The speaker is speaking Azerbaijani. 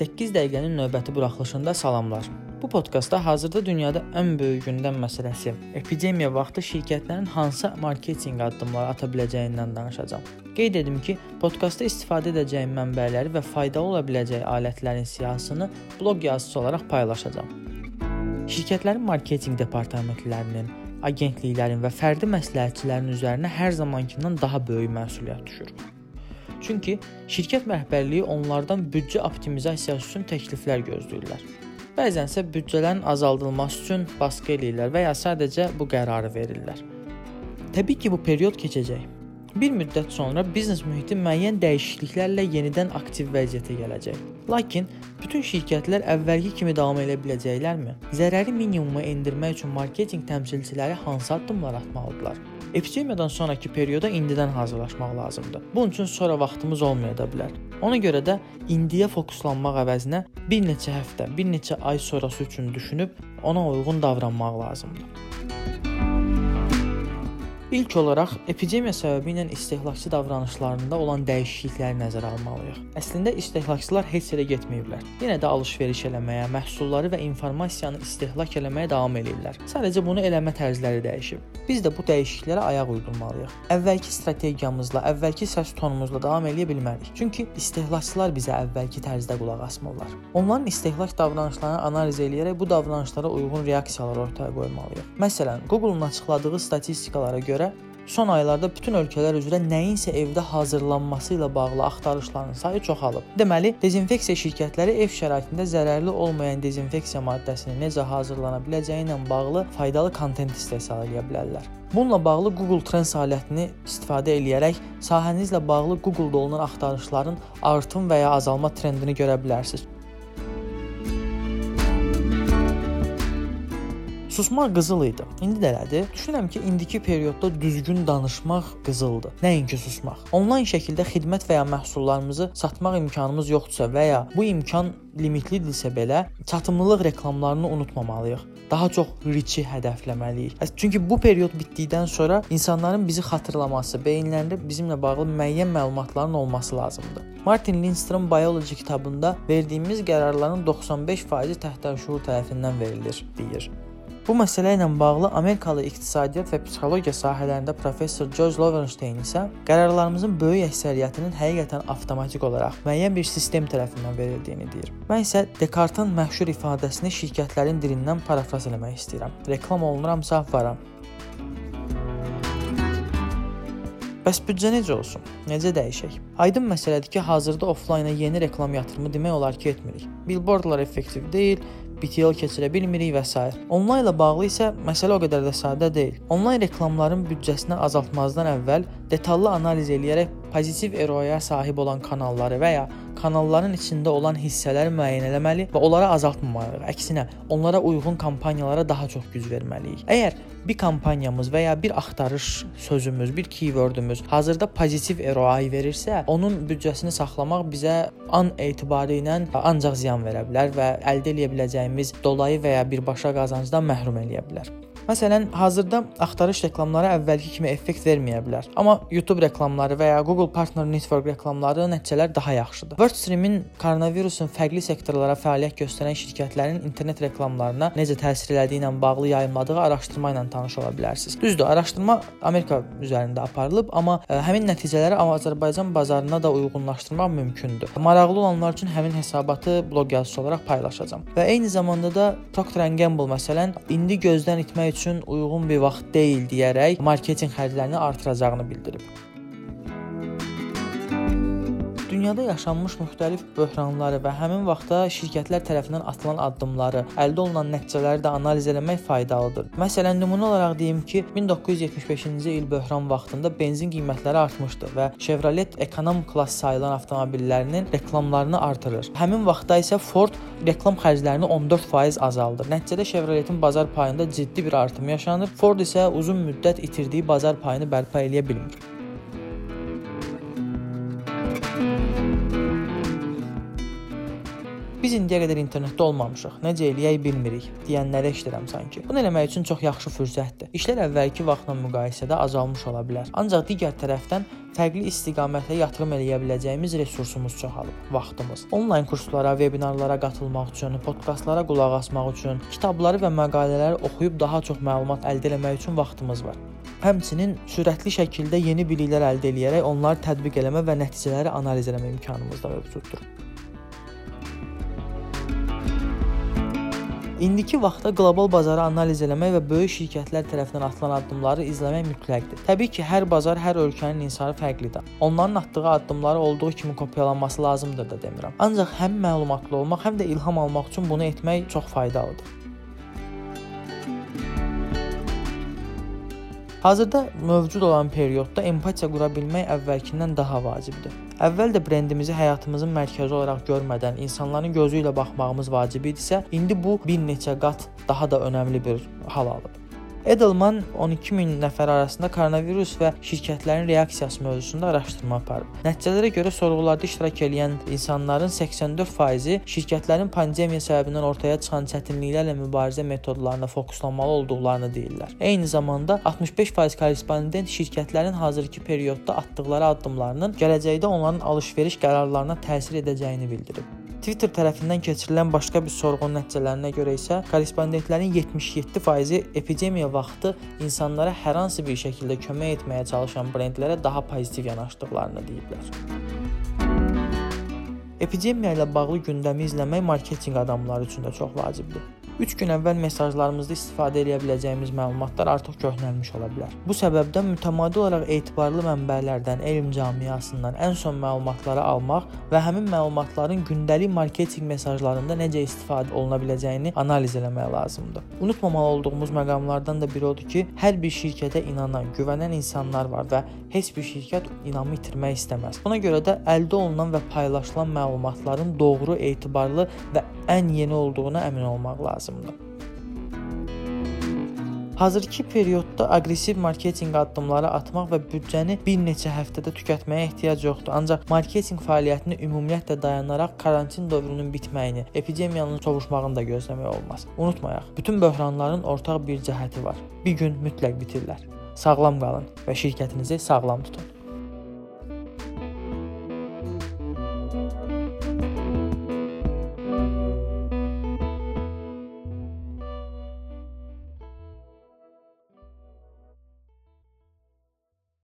8 dəqiqənin növbəti buraxılışında salamlar. Bu podkastda hazırda dünyada ən böyük gündəm məsələsi epidemiya vaxtı şirkətlərin hansı marketinq addımları ata biləcəyindən danışacağam. Qeyd edim ki, podkastda istifadə edəcəyim mənbələri və faydalı ola biləcəyi alətlərin siyahısını bloq yazısı olaraq paylaşacağam. Şirkətlərin marketinq departamentlərinin, agentliklərin və fərdi məsləhətçilərin üzərinə hər zamankindən daha böyük məsuliyyət düşür. Çünki şirkət rəhbərliyi onlardan büdcə optimizasiyası üçün təkliflər gözləyirlər. Bəzən isə büdcələrin azaldılması üçün baskı eləyirlər və ya sadəcə bu qərarı verirlər. Təbii ki, bu period keçəcək. Bir müddət sonra biznes mühiti müəyyən dəyişikliklərlə yenidən aktiv vəziyyətə gələcək. Lakin bütün şirkətlər əvvəlki kimi davam edə biləcəklərmi? Zərəri minimuma endirmək üçün marketinq təmsilçiləri hansı addımlar atmalıdırlar? Epidemiyadan sonrakı perioda indidən hazırlaşmaq lazımdır. Bunun üçün sonra vaxtımız olmaya da bilər. Ona görə də indiyə fokuslanmaq əvəzinə bir neçə həftə, bir neçə ay sonrası üçün düşünüb ona uyğun davranmaq lazımdır. İlk olaraq epidemiya səbəbi ilə istehlakçı davranışlarında olan dəyişiklikləri nəzərə almalıyıq. Əslində istehlakçılar heç yerə getməyiblər. Yenə də alış-veriş eləməyə, məhsulları və informasiyanı istehlak eləməyə davam eləyirlər. Sadəcə bunu eləmə tərzləri dəyişib. Biz də bu dəyişikliklərə ayaq uydurmalıyıq. Əvvəlki strategiyamızla, əvvəlki səs tonumuzla davam eləyə bilmərik. Çünki istehlakçılar bizə əvvəlki tərzdə qulaq asmırlar. Onların istehlak davranışlarını analiz eləyərək bu davranışlara uyğun reaksiyalar ortaya qoymalıyıq. Məsələn, Google-un açıqladığı statistikalara görə görə son aylarda bütün ölkələr üzrə nəyinsə evdə hazırlanması ilə bağlı axtarışların sayı çoxalıb. Deməli, dezinfeksiya şirkətləri ev şəraitində zərərli olmayan dezinfeksiya maddəsinin necə hazırlana biləcəyi ilə bağlı faydalı kontent istehsal edə bilərlər. Bununla bağlı Google Trends alətini istifadə edərək sahənizlə bağlı Google-da olunan axtarışların artım və ya azalma trendini görə bilərsiniz. Susmaq qızıl idi. İndi də elədir. Düşünürəm ki, indiki periodda düzgün danışmaq qızıldır. Nəinki susmaq. Onlayn şəkildə xidmət və ya məhsullarımızı satmaq imkanımız yoxdursa və ya bu imkan limitlidirsə belə, çatımlılıq reklamlarını unutmamalıyıq. Daha çox reach-i hədəfləməliyik. Çünki bu period bitdikdən sonra insanların bizi xatırlaması, beyinlərində bizimlə bağlı müəyyən məlumatların olması lazımdır. Martin Lindstrom Biology kitabında verdiyimiz qərarların 95%-i təhtəşüur tərəfindən verilir, deyir. Bu məsələ ilə bağlı Amerikalı iqtisadiyyat və psixologiya sahələrində professor George Lowenstein isə qərarlarımızın böyük əksəriyyətinin həqiqətən avtomatik olaraq müəyyən bir sistem tərəfindən verildiyini deyir. Mən isə Descartes-in məşhur ifadəsini şirkətlərin dilindən parafraz eləmək istəyirəm. Reklam olunuramsa varam. Bəs büdcə necə olsun? Necə dəyişək? Aydın məsələdir ki, hazırda oflayna yeni reklam yatırımı demək olar ki, etmirik. Billboardlar effektiv deyil, BTL keçirə bilmirik və s. Onlayn ilə bağlı isə məsələ o qədər də sadə deyil. Onlayn reklamların büdcəsini azaltmazdan əvvəl detallı analiz eləyərək pozitiv ROI-ya sahib olan kanalları və ya kanalların içində olan hissələri müəyyən etməli və onları azaltmamalıyıq. Əksinə, onlara uyğun kampaniyalara daha çox güc verməliyik. Əgər bir kampaniyamız və ya bir axtarış sözümüz, bir keywordumuz hazırda pozitiv ROI verirsə, onun büdcəsini saxlamaq bizə an etibarı ilə ancaq ziyan verə bilər və əldə edə biləcəyimiz dolayı və ya birbaşa qazancdan məhrum eləyə bilər. Məsələn, hazırda axtarış reklamları əvvəlki kimi effekt verməyə bilər. Amma YouTube reklamları və ya Google Partner Network reklamları nəticələr daha yaxşıdır. WordStream-in koronavirusun fərqli sektorlara fəaliyyət göstərən şirkətlərin internet reklamlarına necə təsir elədiyi ilə bağlı yayımladığı araşdırma ilə tanış ola bilərsiniz. Düzdür, araşdırma Amerika üzərində aparılıb, amma ə, e, həmin nəticələri Azərbaycan bazarına da uyğunlaşdırmaq mümkündür. Maraqlı olanlar üçün həmin hesabatı bloq yazısı olaraq paylaşacağam. Və eyni zamanda da Procter Gamble məsələn indi gözdən itmək üçün üçün uyğun bir vaxt deyil deyərək marketinq xərclərini artıracağını bildirib. Dünyada yaşanmış müxtəlif böhranları və həmin vaxtda şirkətlər tərəfindən atılan addımları, əldə olunan nəticələri də analiz etmək faydalıdır. Məsələn, nümunə olaraq deyim ki, 1975-ci il böhran vaxtında benzin qiymətləri artmışdı və Chevrolet ekonom klass sayılan avtomobillərinin reklamlarını artırır. Həmin vaxtda isə Ford reklam xərclərini 14% azaldır. Nəticədə Chevroletin bazar payında ciddi bir artım yaşanır. Ford isə uzun müddət itirdiyi bazar payını bərpa edə bilmir. Biz indiyə qədər internetdə olmamışıq. Necə eləyək bilmirik deyənləri eşidirəm sanki. Bunu eləmək üçün çox yaxşı fürsətdir. İşlər əvvəlki vaxtla müqayisədə azalmış ola bilər. Ancaq digər tərəfdən fərqli istiqamətə yatırım eləyə biləcəyimiz resursumuz çoxalıb. Vaxtımız. Onlayn kurslara, vebinarlara qatılmaq üçün, podkastlara qulaq asmaq üçün, kitabları və məqalələri oxuyub daha çox məlumat əldə etmək üçün vaxtımız var. Həmçinin sürətli şəkildə yeni biliklər əldə edərək onları tətbiq etmə və nəticələri analiz etmə imkanımız da mövcuddur. İndiki vaxtda qlobal bazarı analiz etmək və böyük şirkətlər tərəfindən atılan addımları izləmək mütləqdir. Təbii ki, hər bazar, hər ölkənin insanı fərqlidir. Onların atdığı addımları olduğu kimi kopyalanması lazımdır da demirəm. Ancaq həm məlumatlı olmaq, həm də ilham almaq üçün bunu etmək çox faydalıdır. Hazırda mövcud olan periodda empatiya qura bilmək əvvəlkindən daha vacibdir. Əvvəl də brendimizi həyatımızın mərkəzi olaraq görmədən insanların gözü ilə baxmağımız vacib idisə, indi bu bir neçə qat daha da önəmli bir hal alıb. Edelman 12 min nəfər arasında koronavirus və şirkətlərin reaksiyası mövzusunda araşdırma aparıb. Nəticələrə görə sorğularda iştirak edən insanların 84%-i şirkətlərin pandemiya səbəbindən ortaya çıxan çətinliklərlə mübarizə metodlarına fokuslanmalı olduqlarını deyirlər. Eyni zamanda 65% korrespondent şirkətlərin hazırki periodda atdıqları addımlarının gələcəkdə onların alış-veriş qərarlarına təsir edəcəyini bildirib. Twitter tərəfindən keçirilən başqa bir sorğunun nəticələrinə görə isə korrespondentlərin 77%-i epidemiya vaxtı insanlara hər hansı bir şəkildə kömək etməyə çalışan brendlərə daha pozitiv yanaşdıqlarını deyiblər. Epidemiya ilə bağlı gündəmi izləmək marketinq adamları üçün də çox vacibdir. 3 gün əvvəl mesajlarımızda istifadə edə biləcəyimiz məlumatlar artıq köhnəlmiş ola bilər. Bu səbəbdən mütəmadi olaraq etibarlı mənbələrdən, elm cəmiyyəsindən ən son məlumatları almaq və həmin məlumatların gündəlik marketinq mesajlarında necə istifadə oluna biləcəyini analiz etmək lazımdır. Unutmamalı olduğumuz məqamlardan da biri odur ki, hər bir şirkətə inanan, güvənən insanlar var və heç bir şirkət inamı itirmək istəməz. Buna görə də əldə olunan və paylaşılan məlumatların doğru, etibarlı və ən yeni olduğuna əmin olmaq lazımdır. Hazırki periodda aqressiv marketinq addımları atmaq və büdcəni bir neçə həftədə tükətməyə ehtiyac yoxdur. Ancaq marketinq fəaliyyətini ümumiyyətlə dayanaraq karantin dövrünün bitməyini, epidemiyanın sovuşmağını da gözləmək olmaz. Unutmayaq, bütün böhranların ortaq bir cəhəti var. Bir gün mütləq bitirlər. Sağlam qalın və şirkətinizi sağlam tutun.